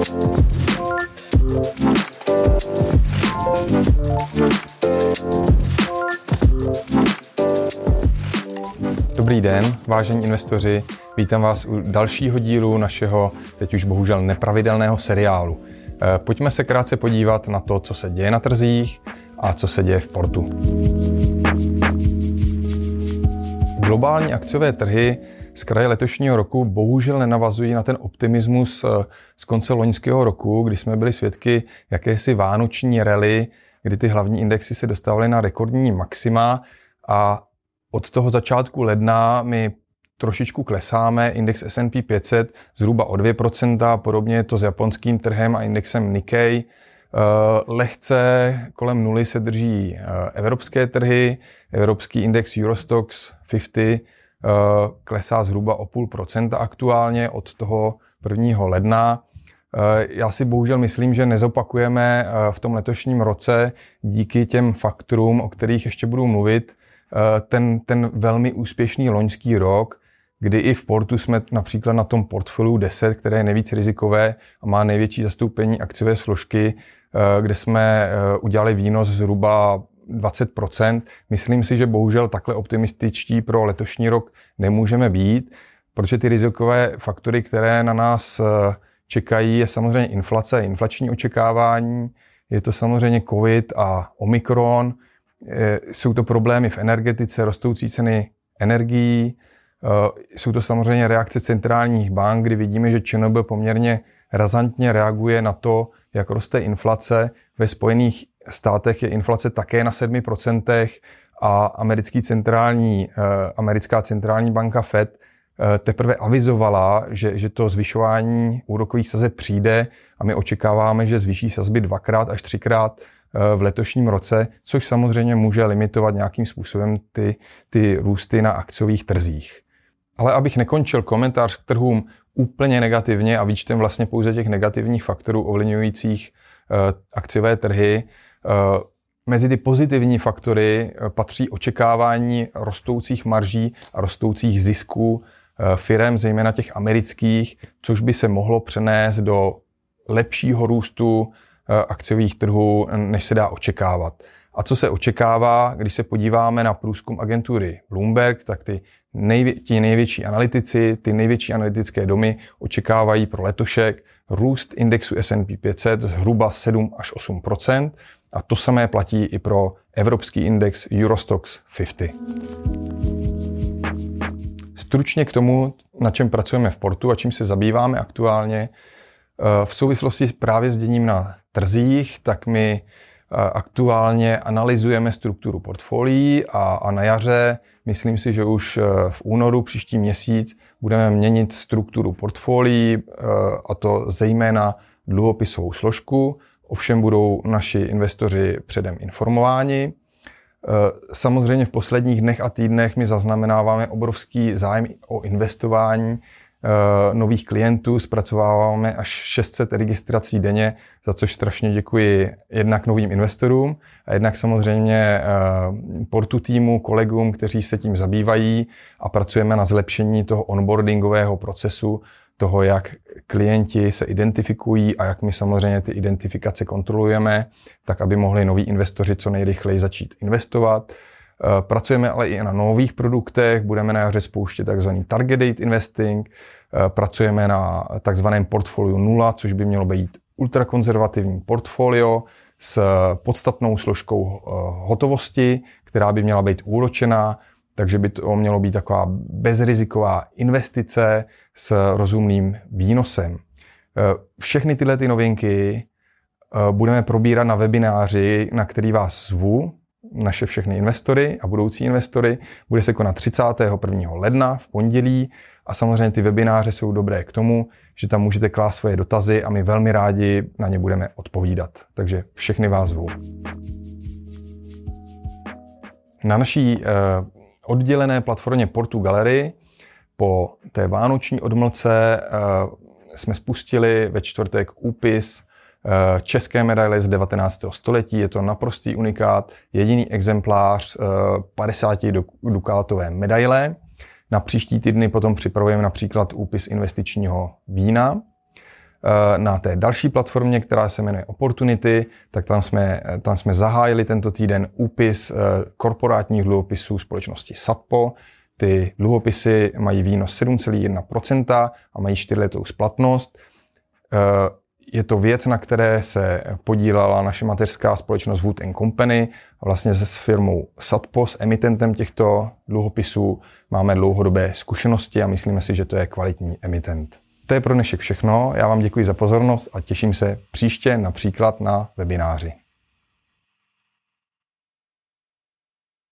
Dobrý den, vážení investoři, vítám vás u dalšího dílu našeho teď už bohužel nepravidelného seriálu. Eh, pojďme se krátce podívat na to, co se děje na trzích a co se děje v portu. Globální akciové trhy z kraje letošního roku bohužel nenavazují na ten optimismus eh, z konce loňského roku, kdy jsme byli svědky jakési vánoční rally, kdy ty hlavní indexy se dostávaly na rekordní maxima a od toho začátku ledna my trošičku klesáme, index S&P 500 zhruba o 2%, podobně je to s japonským trhem a indexem Nikkei. Eh, lehce kolem nuly se drží eh, evropské trhy, evropský index Eurostox 50 eh, klesá zhruba o půl procenta aktuálně od toho 1. ledna. Já si bohužel myslím, že nezopakujeme v tom letošním roce díky těm faktorům, o kterých ještě budu mluvit, ten, ten velmi úspěšný loňský rok, kdy i v portu jsme například na tom portfoliu 10, které je nejvíc rizikové a má největší zastoupení akciové složky, eh, kde jsme eh, udělali výnos zhruba 20%. Myslím si, že bohužel takhle optimističtí pro letošní rok nemůžeme být, protože ty rizikové faktory, které na nás eh, čekají, je samozřejmě inflace, inflační očekávání, je to samozřejmě COVID a Omikron, jsou to problémy v energetice, rostoucí ceny energií, Eh, jsou to samozřejmě reakce centrálních bank, kdy vidíme, že ČNB poměrně razantně reaguje na to, jak roste inflace. Ve Spojených státech je inflace také na 7% a americký centrální, eh, americká centrální banka Fed eh, teprve avizovala, že, že to zvyšování úrokových sazeb přijde a my očekáváme, že zvýší sazby dvakrát až třikrát v letošním roce, což samozřejmě může limitovat nějakým způsobem ty, ty růsty na akciových trzích. Ale abych nekončil komentář k trhům úplně negativně a výčtem vlastně pouze těch negativních faktorů ovlivňujících akciové trhy, Mezi ty pozitivní faktory uh, patří očekávání rostoucích marží a rostoucích zisků firem, zejména těch amerických, což by se mohlo přenést do lepšího růstu akciových trhů, než se dá očekávat. A co se očekává, když se podíváme na průzkum agentury Bloomberg, tak ty nejvě, ti největší analytici, ty největší analytické domy očekávají pro letošek růst indexu S&P 500 zhruba 7 až 8% a to samé platí i pro evropský index Eurostox 50. Stručně k tomu, na čem pracujeme v portu a čím se zabýváme aktuálně, eh, v souvislosti právě s děním na trzích, tak my Aktuálně analyzujeme strukturu portfolií a, a na jaře, myslím si, že už e, v únoru příští měsíc budeme měnit strukturu portfolií e, a to zejména dluhopisovou složku. Ovšem budou naši investoři předem informováni. Samozřejmě v posledních dnech a týdnech my zaznamenáváme obrovský zájem o investování Eh, nových klientů, zpracováváme až 600 registrací denně, za což strašně děkuji jednak novým investorům a jednak samozřejmě eh, portu týmu, kolegům, kteří se tím zabývají a pracujeme na zlepšení toho onboardingového procesu, toho, jak klienti se identifikují a jak my samozřejmě ty identifikace kontrolujeme, tak aby mohli noví investoři co nejrychleji začít investovat. Eh, pracujeme ale i na nových produktech, budeme na jaře spouštět tzv. target date investing, eh, pracujeme na takzvaném portfoliu 0, což by mělo být ultrakonzervativní portfolio s podstatnou složkou eh, hotovosti, která by měla být úročená, takže by to mělo být taková bezriziková investice s rozumným výnosem. Všechny tyhle ty novinky budeme probírat na webináři, na který vás zvu naše všechny investory a budoucí investory. Bude se konat 31. ledna v pondělí a samozřejmě ty webináře jsou dobré k tomu, že tam můžete klást svoje dotazy a my velmi rádi na ně budeme odpovídat. Takže všechny vás zvu. Na naší eh, oddělené platformě Portu Gallery po té vánoční odmlce eh, jsme spustili ve čtvrtek úpis české medaile z 19. století. Je to naprostý unikát, jediný exemplář 50 eh, dukátové medaile. Na příští týdny potom připravujeme například úpis investičního vína. Eh, na té další platformě, která se jmenuje Opportunity, tak tam jsme, tam jsme zahájili tento týden úpis korporátních dluhopisů společnosti SAPO. Ty dluhopisy mají výnos 7,1% a mají 4-letou splatnost. Je to věc, na které se podílela naše mateřská společnost Wood Company. Vlastně se s firmou Satpo, s emitentem těchto dluhopisů, máme dlouhodobé zkušenosti a myslíme si, že to je kvalitní emitent. To je pro dnešek všechno. Já vám děkuji za pozornost a těším se příště například na webináři.